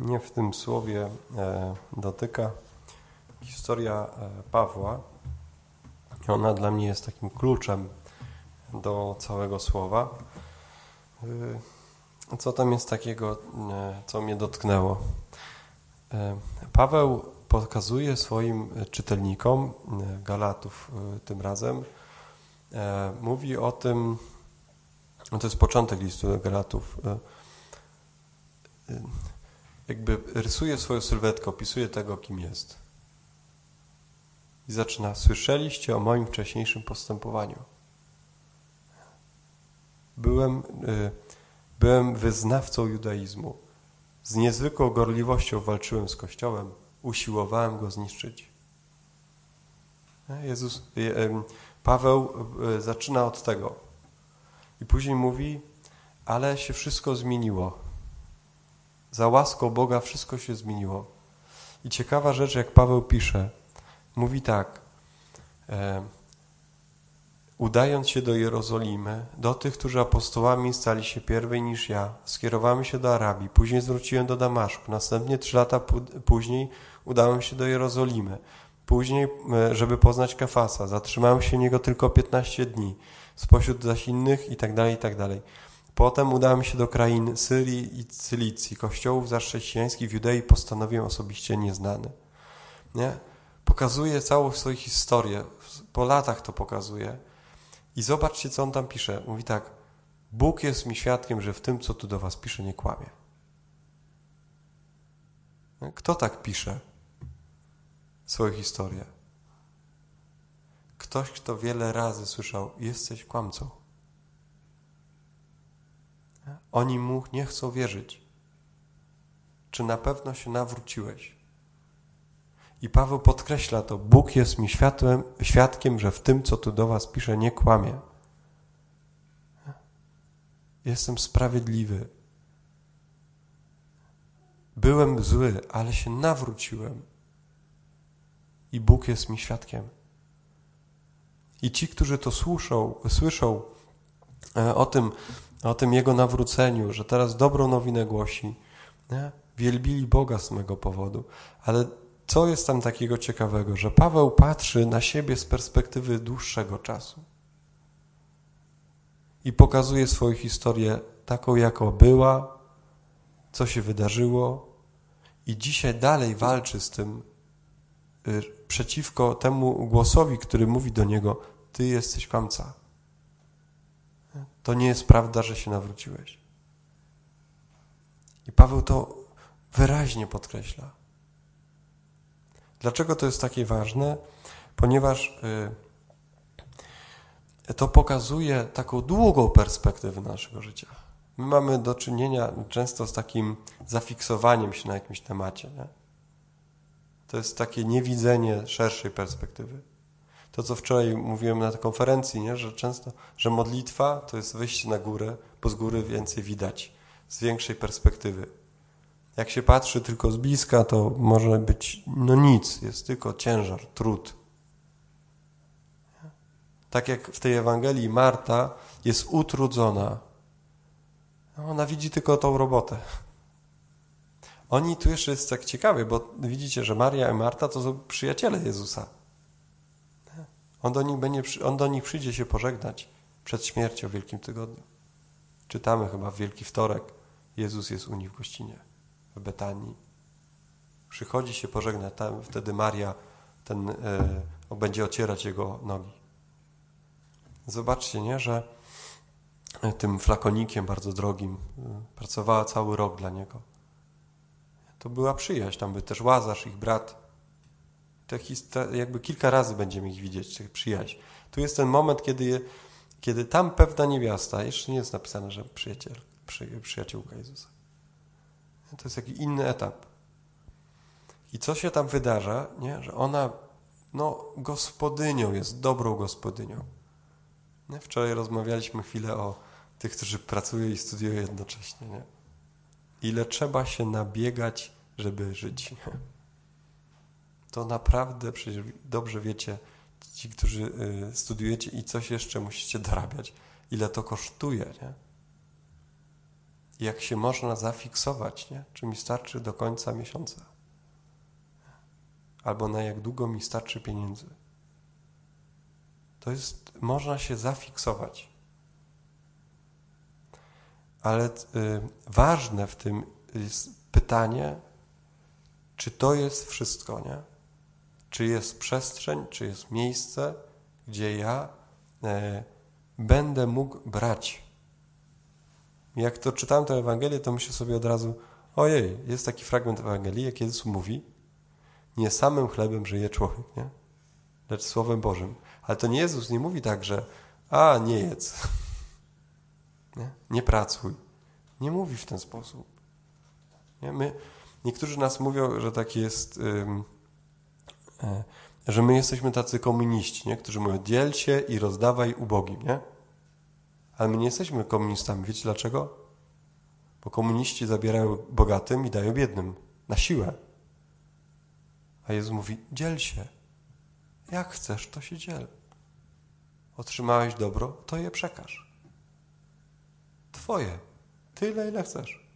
mnie w tym słowie e, dotyka historia e, Pawła. Ona dla mnie jest takim kluczem do całego słowa. E, co tam jest takiego, co mnie dotknęło? Paweł pokazuje swoim czytelnikom, Galatów tym razem, mówi o tym, to jest początek listu Galatów, jakby rysuje swoją sylwetkę, opisuje tego, kim jest. I zaczyna, słyszeliście o moim wcześniejszym postępowaniu. Byłem, y, byłem wyznawcą judaizmu. Z niezwykłą gorliwością walczyłem z Kościołem, usiłowałem go zniszczyć. Jezus, y, Paweł y, zaczyna od tego. I później mówi, ale się wszystko zmieniło za łaską Boga wszystko się zmieniło. I ciekawa rzecz, jak Paweł pisze, mówi tak, e, udając się do Jerozolimy, do tych, którzy apostołami stali się pierwej niż ja, skierowałem się do Arabii, później zwróciłem do Damaszku, następnie trzy lata później udałem się do Jerozolimy, później, e, żeby poznać Kefasa, zatrzymałem się niego tylko 15 dni, spośród zaś innych i tak dalej, i tak dalej. Potem udałem się do krain Syrii i Cylicji, kościołów zaś chrześcijańskich w Judei postanowiłem osobiście nieznany. Nie? Pokazuje całą swoją historię, po latach to pokazuje. I zobaczcie, co on tam pisze. Mówi tak, Bóg jest mi świadkiem, że w tym, co tu do was pisze, nie kłamie. Kto tak pisze swoją historię? Ktoś, kto wiele razy słyszał, jesteś kłamcą. Oni mu nie chcą wierzyć. Czy na pewno się nawróciłeś? I Paweł podkreśla to. Bóg jest mi światłem, świadkiem, że w tym, co tu do was pisze, nie kłamie. Jestem sprawiedliwy. Byłem zły, ale się nawróciłem. I Bóg jest mi świadkiem. I ci, którzy to słyszą, słyszą e, o tym, o tym Jego nawróceniu, że teraz dobrą nowinę głosi. Nie? Wielbili Boga z mego powodu. Ale co jest tam takiego ciekawego, że Paweł patrzy na siebie z perspektywy dłuższego czasu i pokazuje swoją historię taką, jaką była, co się wydarzyło, i dzisiaj dalej walczy z tym y, przeciwko temu głosowi, który mówi do niego: Ty jesteś kłamca. To nie jest prawda, że się nawróciłeś. I Paweł to wyraźnie podkreśla. Dlaczego to jest takie ważne? Ponieważ y, to pokazuje taką długą perspektywę naszego życia. My mamy do czynienia często z takim zafiksowaniem się na jakimś temacie. Nie? To jest takie niewidzenie szerszej perspektywy to, co wczoraj mówiłem na tej konferencji, nie? że często, że modlitwa to jest wyjście na górę, bo z góry więcej widać, z większej perspektywy. Jak się patrzy tylko z bliska, to może być no nic, jest tylko ciężar, trud. Tak jak w tej Ewangelii Marta jest utrudzona. No, ona widzi tylko tą robotę. Oni tu jeszcze jest tak ciekawie, bo widzicie, że Maria i Marta to są przyjaciele Jezusa. On do nich, będzie, on do nich przyjdzie się pożegnać przed śmiercią w Wielkim Tygodniu. Czytamy chyba w Wielki Wtorek. Jezus jest u nich w gościnie, w Betanii. Przychodzi się pożegnać, tam wtedy Maria ten, e, będzie ocierać jego nogi. Zobaczcie, nie, że tym flakonikiem bardzo drogim e, pracowała cały rok dla niego. To była przyjaźń, tam był też Łazarz, ich brat, te jakby kilka razy będziemy ich widzieć, tych przyjaźń. Tu jest ten moment, kiedy, kiedy tam pewna niewiasta, jeszcze nie jest napisane, że przyjaciel, przy, przyjaciółka Jezusa. To jest jakiś inny etap. I co się tam wydarza, nie? że ona no, gospodynią jest, dobrą gospodynią. Nie? Wczoraj rozmawialiśmy chwilę o tych, którzy pracują i studiują jednocześnie. Nie? Ile trzeba się nabiegać, żeby żyć. Nie? To naprawdę przecież dobrze wiecie, ci, którzy y, studiujecie i coś jeszcze musicie dorabiać, ile to kosztuje, nie? jak się można zafiksować, nie? czy mi starczy do końca miesiąca, albo na jak długo mi starczy pieniędzy. To jest, można się zafiksować. Ale y, ważne w tym jest pytanie, czy to jest wszystko, nie? Czy jest przestrzeń, czy jest miejsce, gdzie ja e, będę mógł brać. Jak to czytałem tę Ewangelię, to myślę sobie od razu, ojej, jest taki fragment Ewangelii, jak Jezus mówi, nie samym chlebem żyje człowiek, nie? lecz Słowem Bożym. Ale to nie Jezus nie mówi tak, że a, nie jedz, nie, nie pracuj. Nie mówi w ten sposób. Nie? My, niektórzy nas mówią, że tak jest, że my jesteśmy tacy komuniści, nie? którzy mówią dziel się i rozdawaj ubogim, nie? Ale my nie jesteśmy komunistami. Wiecie dlaczego? Bo komuniści zabierają bogatym i dają biednym. Na siłę. A Jezus mówi, dziel się. Jak chcesz, to się dziel. Otrzymałeś dobro, to je przekaż. Twoje. Tyle, ile chcesz.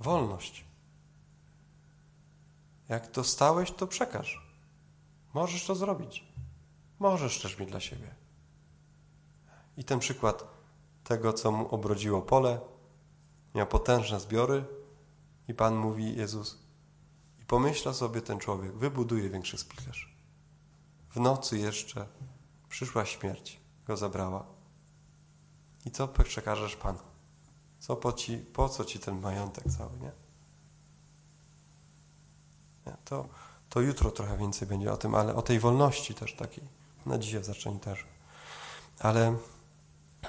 Wolność. Jak dostałeś, to przekaż. Możesz to zrobić. Możesz też mieć dla siebie. I ten przykład tego, co mu obrodziło pole, miał potężne zbiory i Pan mówi, Jezus, i pomyśla sobie ten człowiek, wybuduje większy spichlerz. W nocy jeszcze przyszła śmierć, go zabrała. I co przekażesz Panu? Co po, ci, po co ci ten majątek cały, nie? To, to jutro trochę więcej będzie o tym, ale o tej wolności też takiej. Na dzisiaj w zaczęciu też. Ale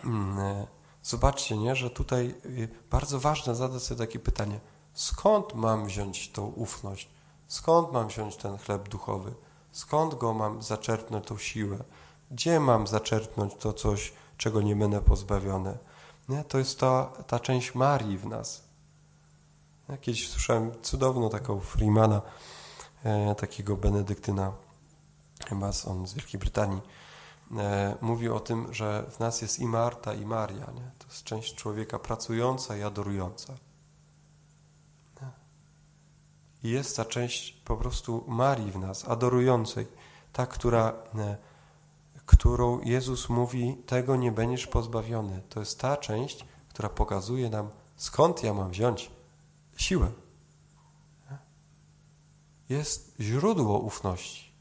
mm, e, zobaczcie, nie, że tutaj y, bardzo ważne zadać sobie takie pytanie, skąd mam wziąć tą ufność? Skąd mam wziąć ten chleb duchowy? Skąd go mam zaczerpnąć, tą siłę? Gdzie mam zaczerpnąć to coś, czego nie będę pozbawiony? Nie? To jest ta, ta część Marii w nas. Ja kiedyś słyszałem cudowną taką Freemana, e, takiego benedyktyna, chyba on z Wielkiej Brytanii, e, mówił o tym, że w nas jest i Marta, i Maria. Nie? To jest część człowieka pracująca i adorująca. I jest ta część po prostu Marii w nas, adorującej, ta, która e, którą Jezus mówi, tego nie będziesz pozbawiony. To jest ta część, która pokazuje nam, skąd ja mam wziąć siłę. Jest źródło ufności.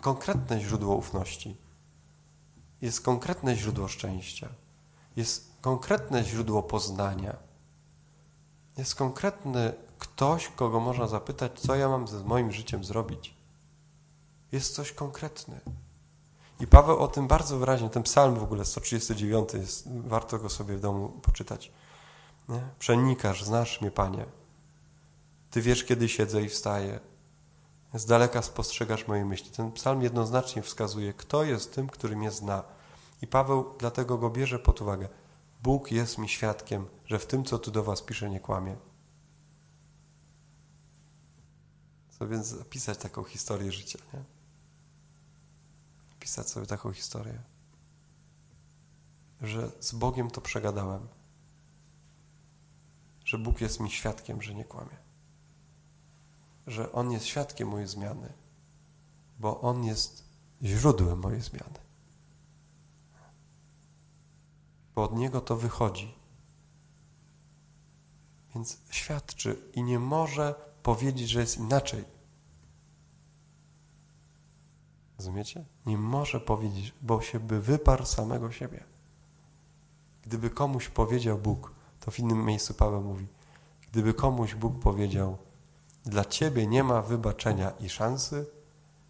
Konkretne źródło ufności. Jest konkretne źródło szczęścia. Jest konkretne źródło poznania. Jest konkretny ktoś, kogo można zapytać, co ja mam ze moim życiem zrobić. Jest coś konkretne. I Paweł o tym bardzo wyraźnie, ten psalm w ogóle 139 jest, warto go sobie w domu poczytać. Nie? Przenikasz, znasz mnie, Panie. Ty wiesz, kiedy siedzę i wstaję. Z daleka spostrzegasz moje myśli. Ten psalm jednoznacznie wskazuje, kto jest tym, który mnie zna. I Paweł dlatego go bierze pod uwagę. Bóg jest mi świadkiem, że w tym, co tu do was piszę, nie kłamie. Co więc zapisać taką historię życia, nie? pisać sobie taką historię, że z Bogiem to przegadałem, że Bóg jest mi świadkiem, że nie kłamie, że On jest świadkiem mojej zmiany, bo On jest źródłem mojej zmiany. Bo od Niego to wychodzi. Więc świadczy i nie może powiedzieć, że jest inaczej Rozumiecie? Nie może powiedzieć, bo się by wyparł samego siebie. Gdyby komuś powiedział Bóg, to w innym miejscu Paweł mówi, gdyby komuś Bóg powiedział, dla Ciebie nie ma wybaczenia i szansy,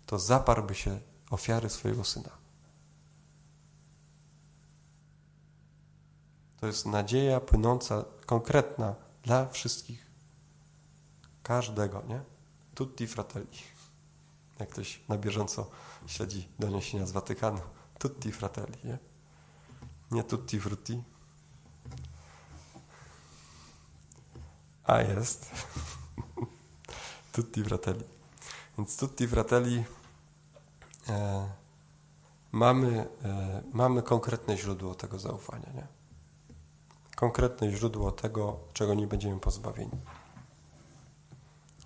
to zaparłby się ofiary swojego Syna. To jest nadzieja płynąca, konkretna dla wszystkich. Każdego, nie? Tutti fratelli. Jak ktoś na bieżąco śledzi doniesienia z Watykanu. Tutti fratelli, nie? Nie tutti frutti. A jest. tutti fratelli. Więc tutti fratelli e, mamy, e, mamy konkretne źródło tego zaufania, nie? konkretne źródło tego, czego nie będziemy pozbawieni.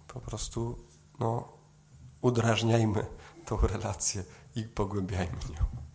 Po prostu no, udrażniajmy tą relację i pogłębiajmy ją.